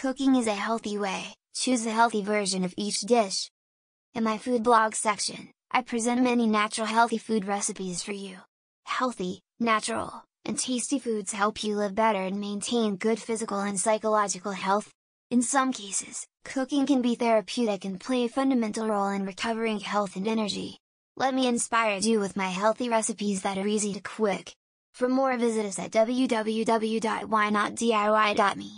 Cooking is a healthy way, choose a healthy version of each dish. In my food blog section, I present many natural healthy food recipes for you. Healthy, natural, and tasty foods help you live better and maintain good physical and psychological health. In some cases, cooking can be therapeutic and play a fundamental role in recovering health and energy. Let me inspire you with my healthy recipes that are easy to cook. For more visit us at www.whynotdiy.me.